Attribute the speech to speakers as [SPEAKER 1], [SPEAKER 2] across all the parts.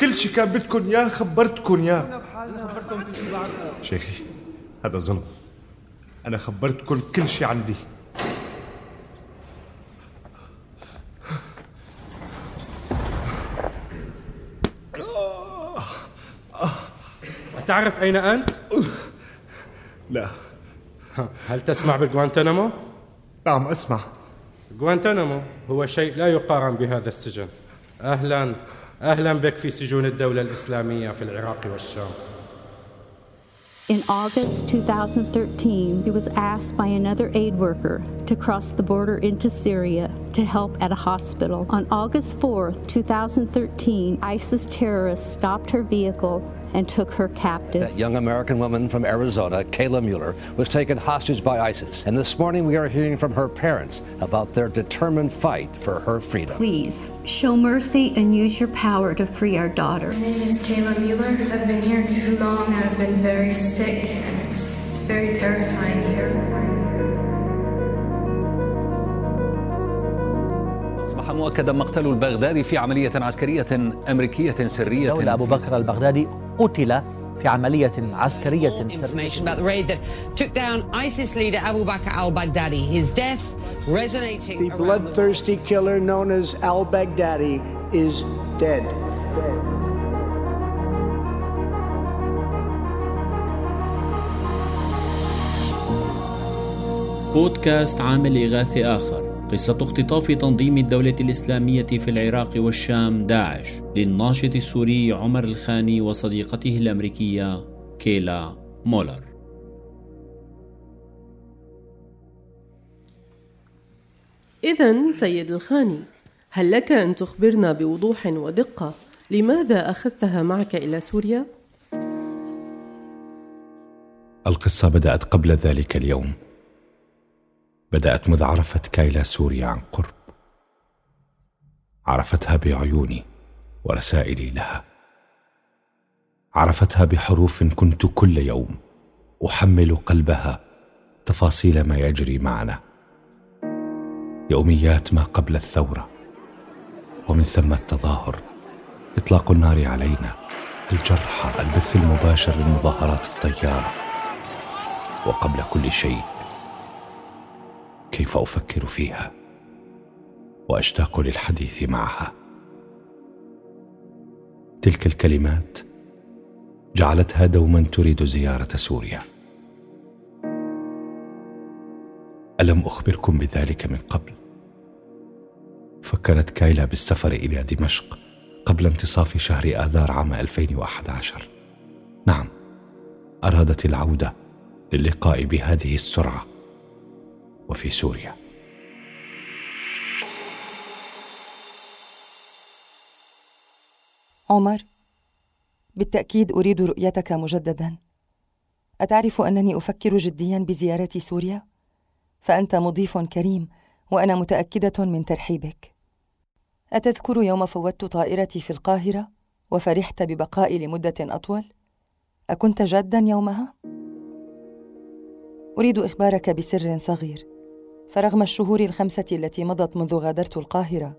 [SPEAKER 1] كل شيء كان بدكم يا خبرتكم يا.
[SPEAKER 2] أنا خبرتكم كل شيء بعرفه
[SPEAKER 1] شيخي هذا ظلم. أنا خبرتكم كل شيء عندي.
[SPEAKER 2] تعرف أين أنت؟
[SPEAKER 1] لا.
[SPEAKER 2] هل تسمع بغوانتنامو؟
[SPEAKER 1] نعم أسمع.
[SPEAKER 2] غوانتنامو هو شيء لا يقارن بهذا السجن. أهلا أهلا بك في سجون الدولة الإسلامية في العراق والشام
[SPEAKER 3] In August 2013, he was asked by another aid worker to cross the border into Syria to help at a hospital. On August 4th, 2013, ISIS terrorists stopped her vehicle and took her captive.
[SPEAKER 4] That young American woman from Arizona, Kayla Mueller, was taken hostage by ISIS. And this morning we are hearing from her parents about their determined fight for her freedom.
[SPEAKER 3] Please show mercy and use your power to free our daughter.
[SPEAKER 5] My name is Kayla Mueller. I've been here too long I've been very sick, and it's, it's very terrifying here.
[SPEAKER 6] مؤكدا مقتل البغدادي في عملية عسكرية أمريكية سرية
[SPEAKER 7] دولة أبو بكر البغدادي قتل في عملية عسكرية
[SPEAKER 8] Information about the raid that took down ISIS leader Abu Bakr al-Baghdadi. His death resonating
[SPEAKER 9] The bloodthirsty killer known as al-Baghdadi is dead.
[SPEAKER 10] بودكاست عامل إغاثي آخر قصة اختطاف تنظيم الدولة الإسلامية في العراق والشام داعش للناشط السوري عمر الخاني وصديقته الأمريكية كيلا مولر
[SPEAKER 11] إذا سيد الخاني هل لك أن تخبرنا بوضوح ودقة لماذا أخذتها معك إلى سوريا؟
[SPEAKER 12] القصة بدأت قبل ذلك اليوم بدأت مذ عرفت كايلا سوريا عن قرب. عرفتها بعيوني ورسائلي لها. عرفتها بحروف كنت كل يوم أحمل قلبها تفاصيل ما يجري معنا. يوميات ما قبل الثورة ومن ثم التظاهر إطلاق النار علينا الجرحى البث المباشر للمظاهرات الطيارة. وقبل كل شيء كيف أفكر فيها وأشتاق للحديث معها. تلك الكلمات جعلتها دوما تريد زيارة سوريا. ألم أخبركم بذلك من قبل؟ فكرت كايلا بالسفر إلى دمشق قبل انتصاف شهر آذار عام 2011 نعم أرادت العودة للقاء بهذه السرعة. وفي سوريا.
[SPEAKER 13] عمر بالتأكيد أريد رؤيتك مجددا. أتعرف أنني أفكر جديا بزيارة سوريا؟ فأنت مضيف كريم وأنا متأكدة من ترحيبك. أتذكر يوم فوتت طائرتي في القاهرة وفرحت ببقائي لمدة أطول؟ أكنت جادا يومها؟ أريد إخبارك بسر صغير. فرغم الشهور الخمسة التي مضت منذ غادرت القاهرة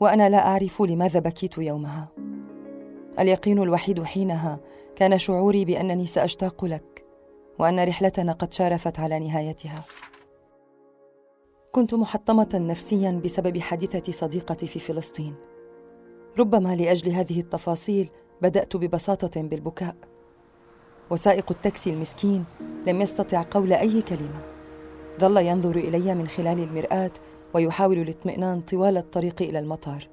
[SPEAKER 13] وأنا لا أعرف لماذا بكيت يومها. اليقين الوحيد حينها كان شعوري بأنني سأشتاق لك وأن رحلتنا قد شارفت على نهايتها. كنت محطمة نفسيا بسبب حادثة صديقتي في فلسطين. ربما لأجل هذه التفاصيل بدأت ببساطة بالبكاء. وسائق التاكسي المسكين لم يستطع قول أي كلمة. ظل ينظر إلي من خلال المرآة ويحاول الاطمئنان طوال الطريق إلى المطار.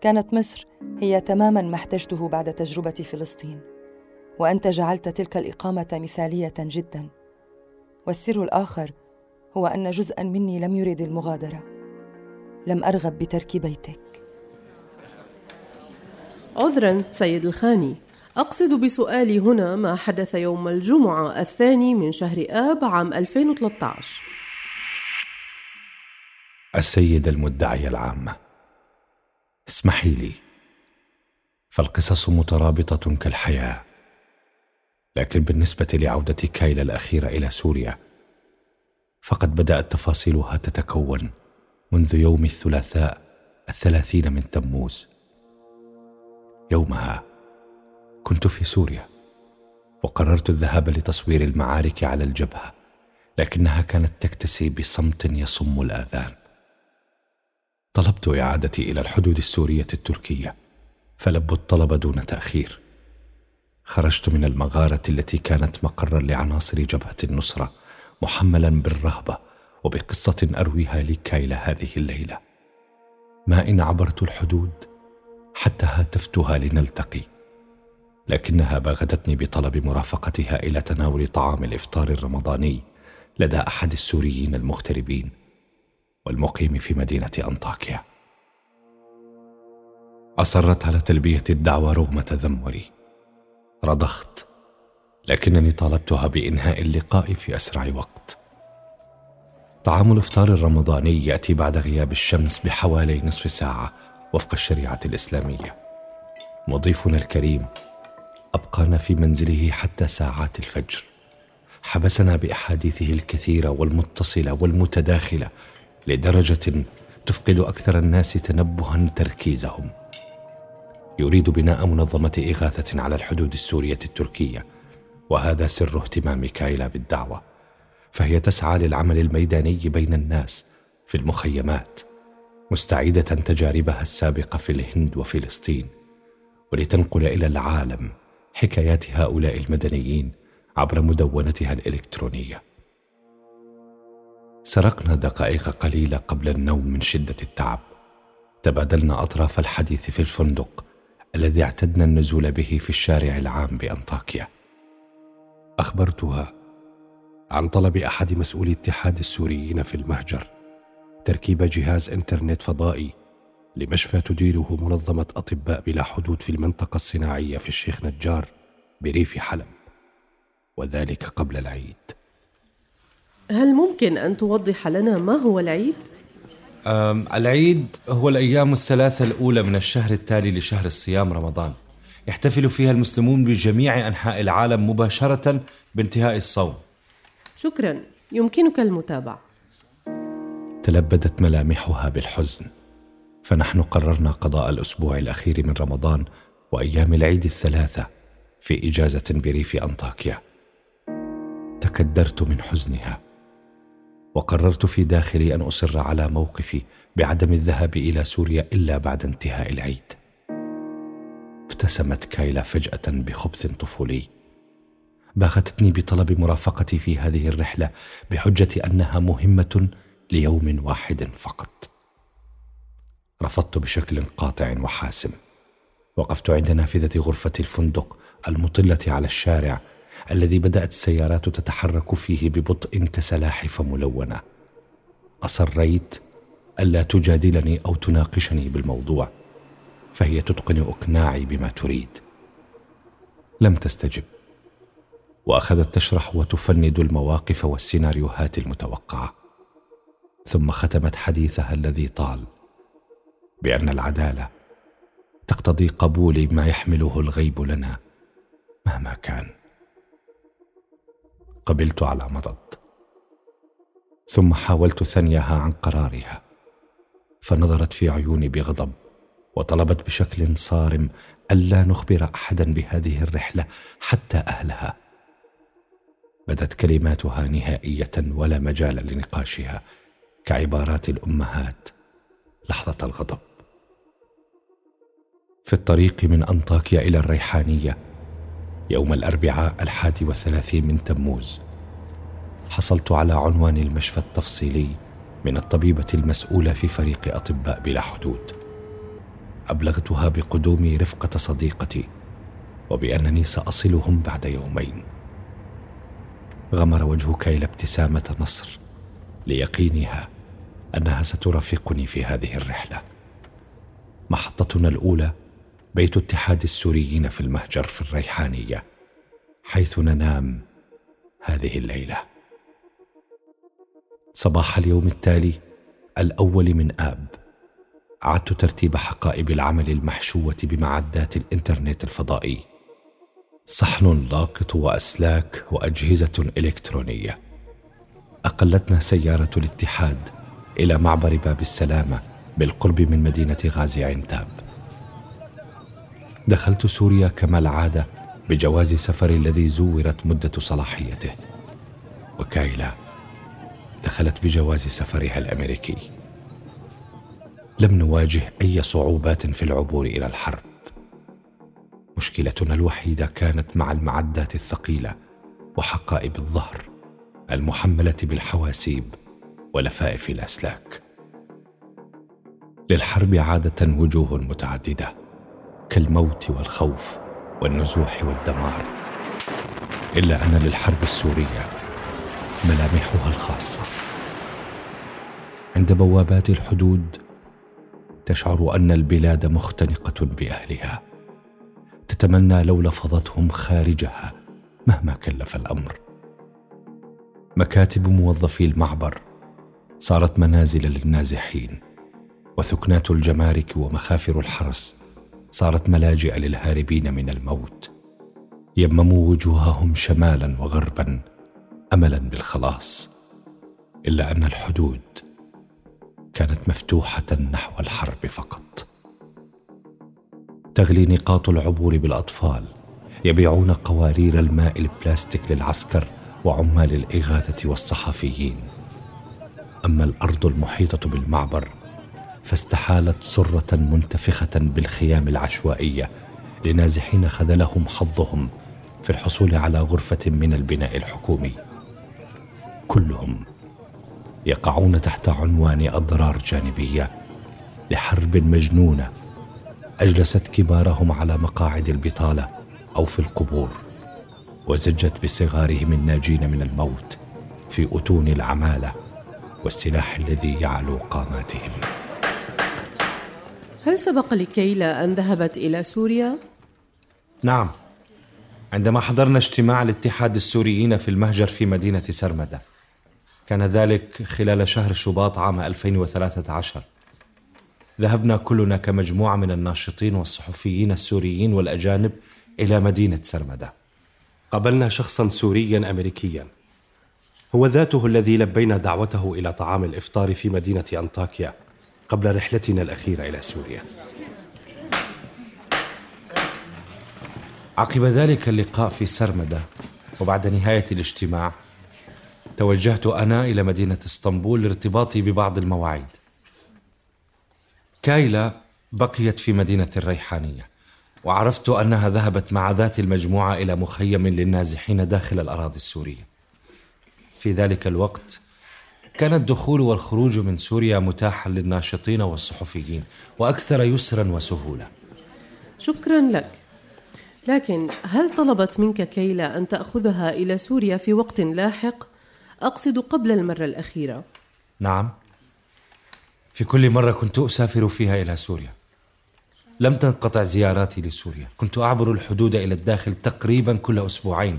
[SPEAKER 13] كانت مصر هي تماما ما احتجته بعد تجربة فلسطين وأنت جعلت تلك الإقامة مثالية جدا. والسر الآخر هو أن جزءا مني لم يرد المغادرة. لم أرغب بترك بيتك.
[SPEAKER 11] عذرا سيد الخاني. أقصد بسؤالي هنا ما حدث يوم الجمعة الثاني من شهر آب عام 2013
[SPEAKER 12] السيدة المدعية العامة اسمحي لي فالقصص مترابطة كالحياة لكن بالنسبة لعودة كايلا الأخيرة إلى سوريا فقد بدأت تفاصيلها تتكون منذ يوم الثلاثاء الثلاثين من تموز يومها كنت في سوريا وقررت الذهاب لتصوير المعارك على الجبهة لكنها كانت تكتسي بصمت يصم الآذان. طلبت إعادتي إلى الحدود السورية التركية فلبوا الطلب دون تأخير. خرجت من المغارة التي كانت مقرا لعناصر جبهة النصرة محملا بالرهبة وبقصة أرويها لكايلا هذه الليلة. ما إن عبرت الحدود حتى هاتفتها لنلتقي. لكنها باغتتني بطلب مرافقتها إلى تناول طعام الإفطار الرمضاني لدى أحد السوريين المغتربين والمقيم في مدينة أنطاكيا. أصرت على تلبية الدعوة رغم تذمري. رضخت لكنني طالبتها بإنهاء اللقاء في أسرع وقت. طعام الإفطار الرمضاني يأتي بعد غياب الشمس بحوالي نصف ساعة وفق الشريعة الإسلامية. مضيفنا الكريم أبقانا في منزله حتى ساعات الفجر. حبسنا بأحاديثه الكثيرة والمتصلة والمتداخلة لدرجة تفقد أكثر الناس تنبها تركيزهم. يريد بناء منظمة إغاثة على الحدود السورية التركية وهذا سر اهتمام كايلا بالدعوة. فهي تسعى للعمل الميداني بين الناس في المخيمات مستعيده تجاربها السابقة في الهند وفلسطين ولتنقل إلى العالم حكايات هؤلاء المدنيين عبر مدونتها الإلكترونية. سرقنا دقائق قليلة قبل النوم من شدة التعب. تبادلنا أطراف الحديث في الفندق الذي اعتدنا النزول به في الشارع العام بأنطاكيا. أخبرتها عن طلب أحد مسؤولي اتحاد السوريين في المهجر تركيب جهاز إنترنت فضائي لمشفى تديره منظمة أطباء بلا حدود في المنطقة الصناعية في الشيخ نجار بريف حلب وذلك قبل العيد.
[SPEAKER 11] هل ممكن أن توضح لنا ما هو العيد؟
[SPEAKER 14] العيد هو الأيام الثلاثة الأولى من الشهر التالي لشهر الصيام رمضان. يحتفل فيها المسلمون بجميع أنحاء العالم مباشرة بانتهاء الصوم.
[SPEAKER 11] شكرا. يمكنك المتابعة.
[SPEAKER 12] تلبدت ملامحها بالحزن. فنحن قررنا قضاء الأسبوع الأخير من رمضان وأيام العيد الثلاثة في إجازة بريف أنطاكيا. تكدرت من حزنها وقررت في داخلي أن أصر على موقفي بعدم الذهاب إلى سوريا إلا بعد انتهاء العيد. ابتسمت كايلا فجأة بخبث طفولي. باغتتني بطلب مرافقتي في هذه الرحلة بحجة أنها مهمة ليوم واحد فقط. رفضت بشكل قاطع وحاسم. وقفت عند نافذة غرفة الفندق المطلة على الشارع الذي بدأت السيارات تتحرك فيه ببطء كسلاحف ملونه أصريت ألا تجادلني أو تناقشني بالموضوع فهي تتقن أقناعي بما تريد. لم تستجب. وأخذت تشرح وتفند المواقف والسيناريوهات المتوقعة. ثم ختمت حديثها الذي طال. بأن العدالة تقتضي قبول ما يحمله الغيب لنا مهما كان. قبلت على مضض ثم حاولت ثنيها عن قرارها فنظرت في عيوني بغضب وطلبت بشكل صارم الا نخبر أحدا بهذه الرحلة حتى أهلها. بدت كلماتها نهائية ولا مجال لنقاشها كعبارات الأمهات لحظة الغضب. في الطريق من أنطاكيا إلى الريحانية يوم الأربعاء الحادي والثلاثين من تموز. حصلت على عنوان المشفى التفصيلي من الطبيبة المسؤولة في فريق أطباء بلا حدود. أبلغتها بقدومي رفقة صديقتي وبأنني سأصلهم بعد يومين. غمر وجه كيل ابتسامة نصر ليقينها أنها سترافقني في هذه الرحلة. محطتنا الأولى بيت اتحاد السوريين في المهجر في الريحانية حيث ننام هذه الليلة. صباح اليوم التالي الأول من آب. أعدت ترتيب حقائب العمل المحشوة بمعدات الإنترنت الفضائي. صحن لاقط وأسلاك وأجهزة إلكترونية. أقلتنا سيارة الاتحاد إلى معبر باب السلامة بالقرب من مدينة غازي عنتاب. دخلت سوريا كما العادة بجواز سفري الذي زورت مدة صلاحيته. وكايلا دخلت بجواز سفرها الأمريكي. لم نواجه أي صعوبات في العبور إلى الحرب. مشكلتنا الوحيدة كانت مع المعدات الثقيلة وحقائب الظهر المحملة بالحواسيب ولفائف الأسلاك. للحرب عادة وجوه متعددة. كالموت والخوف والنزوح والدمار إلا أن للحرب السورية ملامحها الخاصة. عند بوابات الحدود تشعر أن البلاد مختنقة بأهلها. تتمنى لو لفظتهم خارجها مهما كلف الأمر. مكاتب موظفي المعبر صارت منازل للنازحين وثكنات الجمارك ومخافر الحرس صارت ملاجئ للهاربين من الموت. يمموا وجوههم شمالا وغربا املا بالخلاص. إلا أن الحدود كانت مفتوحة نحو الحرب فقط. تغلي نقاط العبور بالأطفال. يبيعون قوارير الماء البلاستيك للعسكر وعمال الإغاثة والصحفيين. أما الأرض المحيطة بالمعبر فاستحالت سرة منتفخة بالخيام العشوائية لنازحين خذلهم حظهم في الحصول على غرفة من البناء الحكومي. كلهم يقعون تحت عنوان أضرار جانبية لحرب مجنونة أجلست كبارهم على مقاعد البطالة أو في القبور وزجت بصغارهم الناجين من الموت في أتون العمالة والسلاح الذي يعلو قاماتهم.
[SPEAKER 11] هل سبق لكيلا أن ذهبت إلى سوريا؟
[SPEAKER 14] نعم. عندما حضرنا اجتماع الاتحاد السوريين في المهجر في مدينة سرمدة كان ذلك خلال شهر شباط عام 2013 ذهبنا كلنا كمجموعة من الناشطين والصحفيين السوريين والأجانب إلى مدينة سرمدة.
[SPEAKER 1] قابلنا شخصا سوريا امريكيا. هو ذاته الذي لبينا دعوته إلى طعام الإفطار في مدينة أنطاكيا. قبل رحلتنا الأخيرة إلى سوريا.
[SPEAKER 14] عقب ذلك اللقاء في سرمدة وبعد نهاية الاجتماع توجهت أنا إلى مدينة اسطنبول لارتباطي ببعض المواعيد. كايلا بقيت في مدينة الريحانيه وعرفت أنها ذهبت مع ذات المجموعة إلى مخيم للنازحين داخل الأراضي السورية. في ذلك الوقت كان الدخول والخروج من سوريا متاحا للناشطين والصحفيين وأكثر يسرا وسهولة.
[SPEAKER 11] شكرا لك. لكن هل طلبت منك كيلا أن تأخذها إلى سوريا في وقت لاحق؟ أقصد قبل المرة الأخيرة.
[SPEAKER 14] نعم. في كل مرة كنت أسافر فيها إلى سوريا. لم تنقطع زياراتي لسوريا. كنت أعبر الحدود إلى الداخل تقريبا كل أسبوعين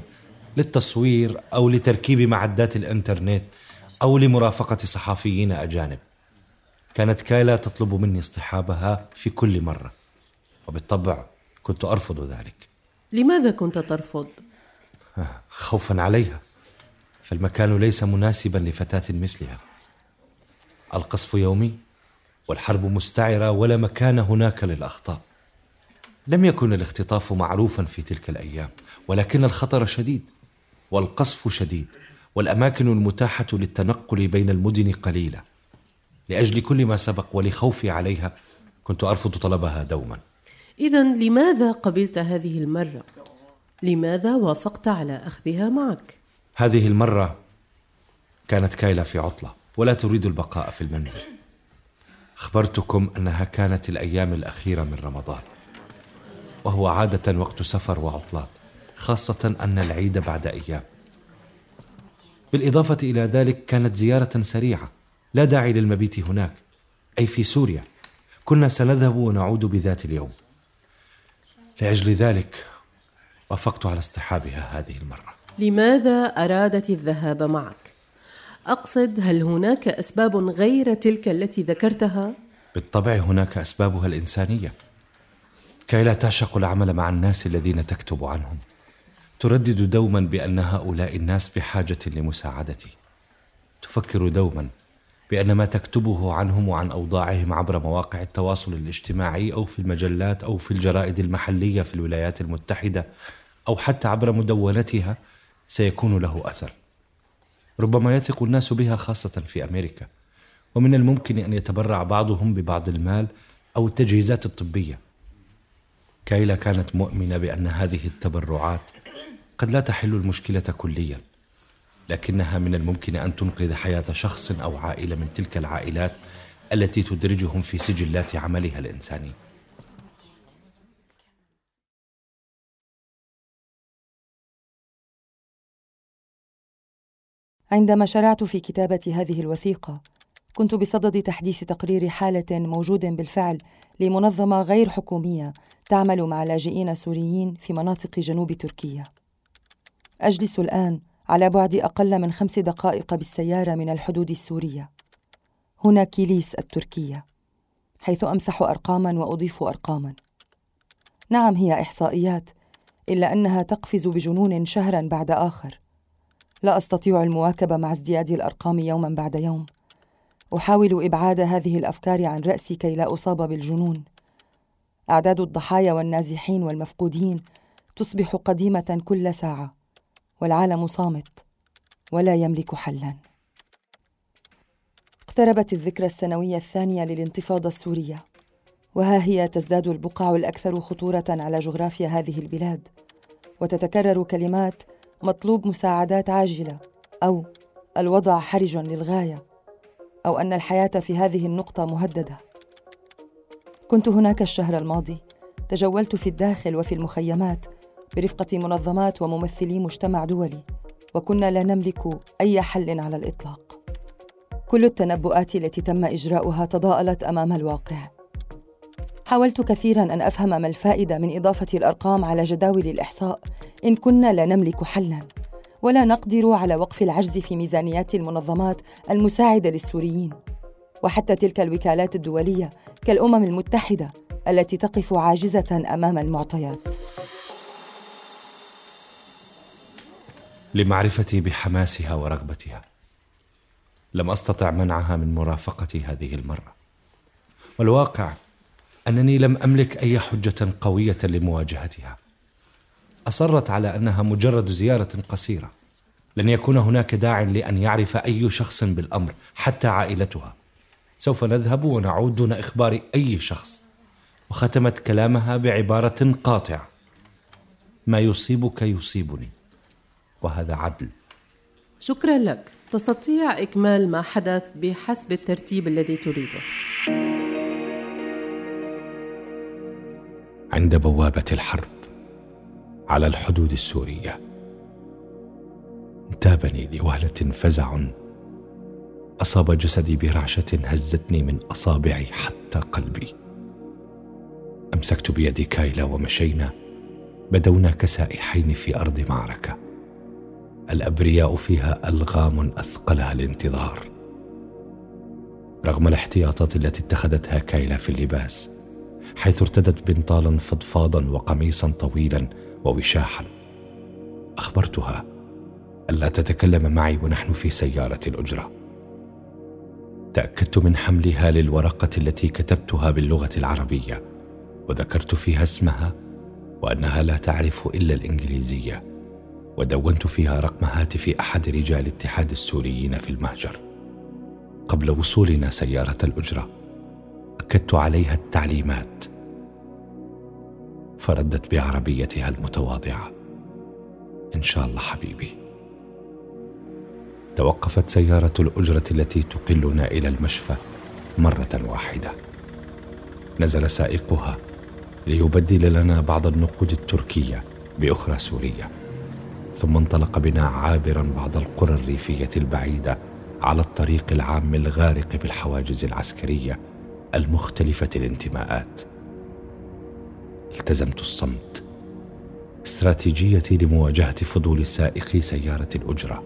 [SPEAKER 14] للتصوير أو لتركيب معدات الإنترنت أو لمرافقة صحفيين أجانب. كانت كايلا تطلب مني اصطحابها في كل مرة. وبالطبع كنت أرفض ذلك.
[SPEAKER 11] لماذا كنت ترفض؟
[SPEAKER 14] خوفا عليها. فالمكان ليس مناسبا لفتاة مثلها. القصف يومي والحرب مستعرة ولا مكان هناك للأخطاء. لم يكن الاختطاف معروفا في تلك الأيام ولكن الخطر شديد والقصف شديد. والأماكن المتاحة للتنقل بين المدن قليلة. لأجل كل ما سبق ولخوفي عليها كنت أرفض طلبها دوما.
[SPEAKER 11] اذا لماذا قبلت هذه المرة؟ لماذا وافقت على أخذها معك؟
[SPEAKER 14] هذه المرة كانت كايلا في عطلة ولا تريد البقاء في المنزل. أخبرتكم أنها كانت الأيام الأخيرة من رمضان وهو عادة وقت سفر وعطلات خاصة أن العيد بعد أيام. بالإضافة إلى ذلك كانت زيارة سريعة لا داعي للمبيت هناك أي في سوريا. كنا سنذهب ونعود بذات اليوم. لأجل ذلك وافقت على اصطحابها هذه المرة.
[SPEAKER 11] لماذا أرادت الذهاب معك؟ أقصد هل هناك أسباب غير تلك التي ذكرتها؟
[SPEAKER 14] بالطبع هناك أسبابها الإنسانية كي لا تعشق العمل مع الناس الذين تكتب عنهم. تردد دوما بأن هؤلاء الناس بحاجة لمساعدتي. تفكر دوما بأن ما تكتبه عنهم وعن أوضاعهم عبر مواقع التواصل الاجتماعي أو في المجلات أو في الجرائد المحلية في الولايات المتحدة أو حتى عبر مدونتها سيكون له أثر. ربما يثق الناس بها خاصة في أمريكا ومن الممكن أن يتبرع بعضهم ببعض المال أو التجهيزات الطبية. كايلا كانت مؤمنة بأن هذه التبرعات قد لا تحل المشكلة كليا لكنها من الممكن أن تنقذ حياة شخص أو عائلة من تلك العائلات التي تدرجهم في سجلات عملها الإنساني
[SPEAKER 13] عندما شرعت في كتابة هذه الوثيقة كنت بصدد تحديث تقرير حالة موجود بالفعل لمنظمة غير حكومية تعمل مع لاجئين سوريين في مناطق جنوب تركيا. أجلس الآن على بعد أقل من خمس دقائق بالسيارة من الحدود السورية. هنا كيليس التركية، حيث أمسح أرقاماً وأضيف أرقاماً. نعم هي إحصائيات، إلا أنها تقفز بجنون شهراً بعد آخر. لا أستطيع المواكبة مع ازدياد الأرقام يوماً بعد يوم. أحاول إبعاد هذه الأفكار عن رأسي كي لا أصاب بالجنون أعداد الضحايا والنازحين والمفقودين تصبح قديمة كل ساعة والعالم صامت ولا يملك حلا. اقتربت الذكرى السنوية الثانية للانتفاضة السورية وها هي تزداد البقع الأكثر خطورة على جغرافيا هذه البلاد. وتتكرر كلمات مطلوب مساعدات عاجلة أو الوضع حرج للغاية أو أن الحياة في هذه النقطة مهددة. كنت هناك الشهر الماضي تجولت في الداخل وفي المخيمات برفقة منظمات وممثلي مجتمع دولي وكنا لا نملك أي حل على الإطلاق. كل التنبؤات التي تم إجراؤها تضاءلت أمام الواقع. حاولت كثيرا أن أفهم ما الفائدة من إضافة الأرقام على جداول الإحصاء إن كنا لا نملك حلا. ولا نقدر على وقف العجز في ميزانيات المنظمات المساعدة للسوريين. وحتى تلك الوكالات الدولية كالأمم المتحدة التي تقف عاجزة أمام المعطيات.
[SPEAKER 14] لمعرفتي بحماسها ورغبتها. لم أستطع منعها من مرافقتي هذه المرة. والواقع أنني لم أملك أي حجة قوية لمواجهتها. أصرت على أنها مجرد زيارة قصيرة. لن يكون هناك داع لأن يعرف أي شخص بالأمر حتى عائلتها. سوف نذهب ونعود دون إخبار أي شخص. وختمت كلامها بعبارة قاطعة. ما يصيبك يصيبني. وهذا عدل.
[SPEAKER 11] شكرا لك. تستطيع إكمال ما حدث بحسب الترتيب الذي تريده.
[SPEAKER 12] عند بوابة الحرب على الحدود السورية انتابني لوهلة فزع. أصاب جسدي برعشة هزتني من أصابعي حتى قلبي. أمسكت بيد كايلا ومشينا بدونا كسائحين في أرض معركة. الأبرياء فيها ألغام اثقلها الانتظار. رغم الاحتياطات التي اتخذتها كايلا في اللباس حيث ارتدت بنطالا فضفاضا وقميصا طويلا ووشاحا أخبرتها الا تتكلم معي ونحن في سيارة الأجرة. تأكدت من حملها للورقة التي كتبتها باللغة العربية وذكرت فيها اسمها وأنها لا تعرف إلا الإنجليزية. ودونت فيها رقم هاتف أحد رجال الاتحاد السوريين في المهجر. قبل وصولنا سيارة الأجرة أكدت عليها التعليمات. فردت بعربيتها المتواضعة. إن شاء الله حبيبي. توقفت سيارة الأجرة التي تقلنا إلى المشفى مرة واحدة. نزل سائقها ليبدل لنا بعض النقود التركية بأخرى سورية. ثم انطلق بنا عابرا بعض القرى الريفية البعيدة على الطريق العام الغارق بالحواجز العسكرية المختلفة الانتماءات التزمت الصمت. استراتيجيتي لمواجهة فضول سائقي سيارة الأجرة.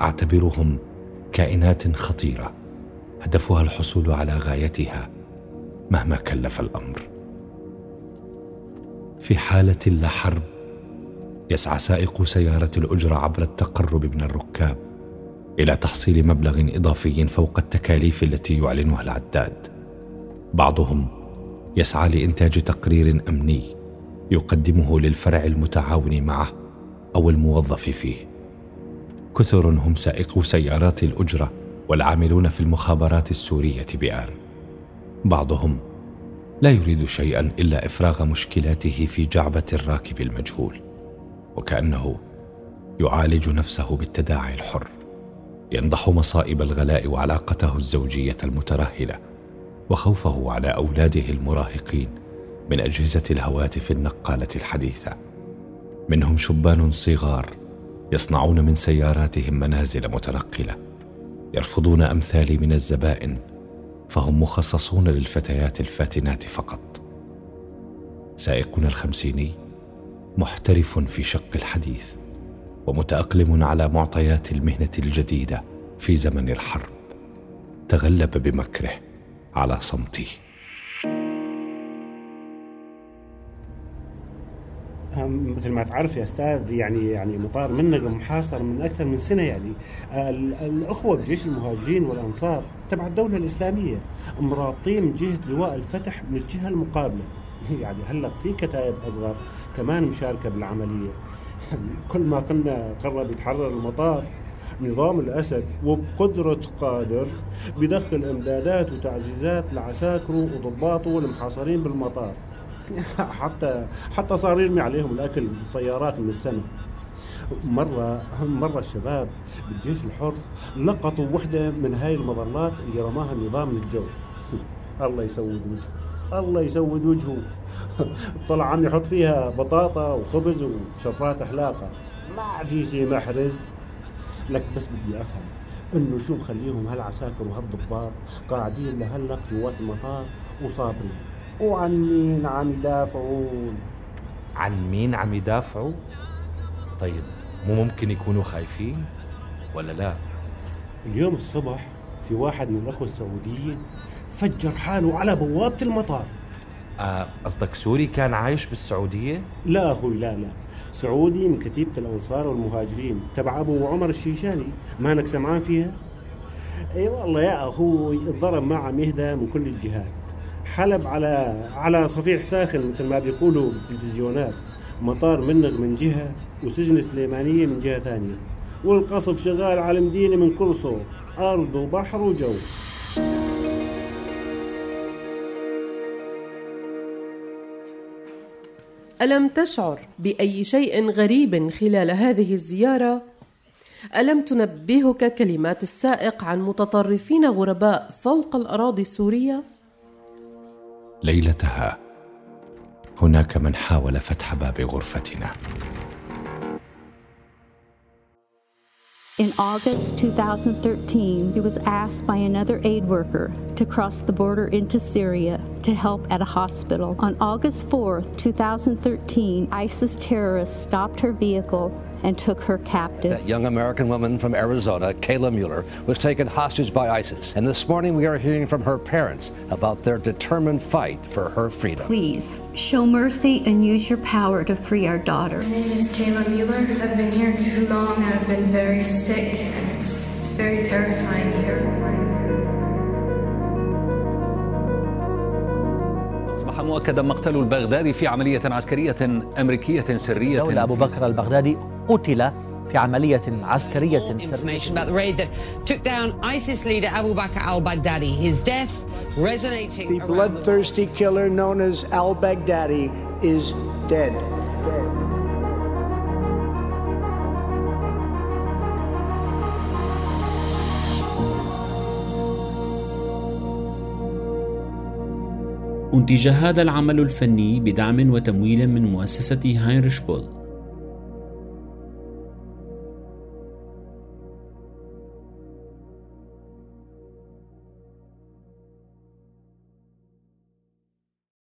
[SPEAKER 12] أعتبرهم كائنات خطيرة. هدفها الحصول على غايتها مهما كلف الأمر. في حالة لا حرب يسعى سائق سيارة الأجرة عبر التقرب من الركاب إلى تحصيل مبلغ إضافي فوق التكاليف التي يعلنها العداد. بعضهم يسعى لإنتاج تقرير أمني يقدمه للفرع المتعاون معه أو الموظف فيه. كثر هم سائقو سيارات الأجرة والعاملون في المخابرات السورية بآن. بعضهم لا يريد شيئا إلا إفراغ مشكلاته في جعبة الراكب المجهول. وكأنه يعالج نفسه بالتداعي الحر ينضح مصائب الغلاء وعلاقته الزوجية المترهلة وخوفه على أولاده المراهقين من أجهزة الهواتف النقالة الحديثة. منهم شبان صغار يصنعون من سياراتهم منازل متنقلة يرفضون امثالي من الزبائن فهم مخصصون للفتيات الفاتنات فقط. سائقنا الخمسيني محترف في شق الحديث ومتأقلم على معطيات المهنة الجديدة في زمن الحرب. تغلب بمكره على صمته.
[SPEAKER 15] مثل ما تعرف يا أستاذ يعني يعني مطار منق محاصر من أكثر من سنة يعني. الأخوة بجيش المهاجرين والأنصار تبع الدولة الإسلامية مرابطين من جهة لواء الفتح من الجهة المقابلة. يعني هلأ في كتائب أصغر. كمان مشاركة بالعملية. كل ما قلنا قرب يتحرر المطار نظام الأسد وبقدرة قادر بدخل إمدادات وتعزيزات لعساكره وضباطه المحاصرين بالمطار. حتى حتى صار يرمي عليهم الأكل بالطيارات من السماء. مرة مرة الشباب بالجيش الحر لقطوا وحدة من هاي المظلات اللي رماها النظام الجو. الله يسود وجهه الله يسود وجهه. طلع عم يحط فيها بطاطا وخبز وشفرات حلاقة ما في شيء محرز. لك بس بدي أفهم إنه شو مخليهم هالعساكر وهالضباط قاعدين لهلق جوات المطار وصابرين؟ وعن مين عم يدافعون؟
[SPEAKER 14] عن مين عم يدافعوا؟ طيب مو ممكن يكونوا خايفين ولا لا؟
[SPEAKER 15] اليوم الصبح في واحد من الأخوة السعوديين فجر حاله على بوابة المطار.
[SPEAKER 14] آه، قصدك سوري كان عايش بالسعودية؟
[SPEAKER 15] لا أخوي لا لا. سعودي من كتيبة الأنصار والمهاجرين تبع أبو عمر الشيشاني. مانك سمعان فيها؟ إي والله يا أخوي الضرب ما عم يهدى من كل الجهات. حلب على على صفيح ساخن مثل ما بيقولوا بالتلفزيونات. مطار منغ من جهة وسجن سليمانية من جهة ثانية. والقصف شغال على المدينة من كل صوب أرض وبحر وجو.
[SPEAKER 11] ألم تشعر بأي شيء غريب خلال هذه الزيارة؟ ألم تنبهك كلمات السائق عن متطرفين غرباء فوق الأراضي السورية؟
[SPEAKER 12] ليلتها هناك من حاول فتح باب غرفتنا.
[SPEAKER 3] In August 2013, he was asked by another aid worker to cross the border into Syria to help at a hospital. On August 4, 2013, ISIS terrorists stopped her vehicle and took her captive.
[SPEAKER 4] That young American woman from Arizona, Kayla Mueller, was taken hostage by ISIS. And this morning we are hearing from her parents about their determined fight for her freedom.
[SPEAKER 3] Please show mercy and use your power to free our daughter.
[SPEAKER 5] My name is Kayla Mueller. I've been here too long. I've been very sick, and it's, it's very terrifying here.
[SPEAKER 6] أصبح مؤكدا مقتل البغدادي في عملية عسكرية أمريكية سرية
[SPEAKER 7] دولة أبو بكر البغدادي قتل في عملية عسكرية
[SPEAKER 8] سرية. about the raid that took down ISIS leader Abu Bakr al-Baghdadi. His death resonating
[SPEAKER 9] The bloodthirsty killer known as al-Baghdadi is dead.
[SPEAKER 10] أنتج هذا العمل الفني بدعم وتمويل من مؤسسة هاينريش بول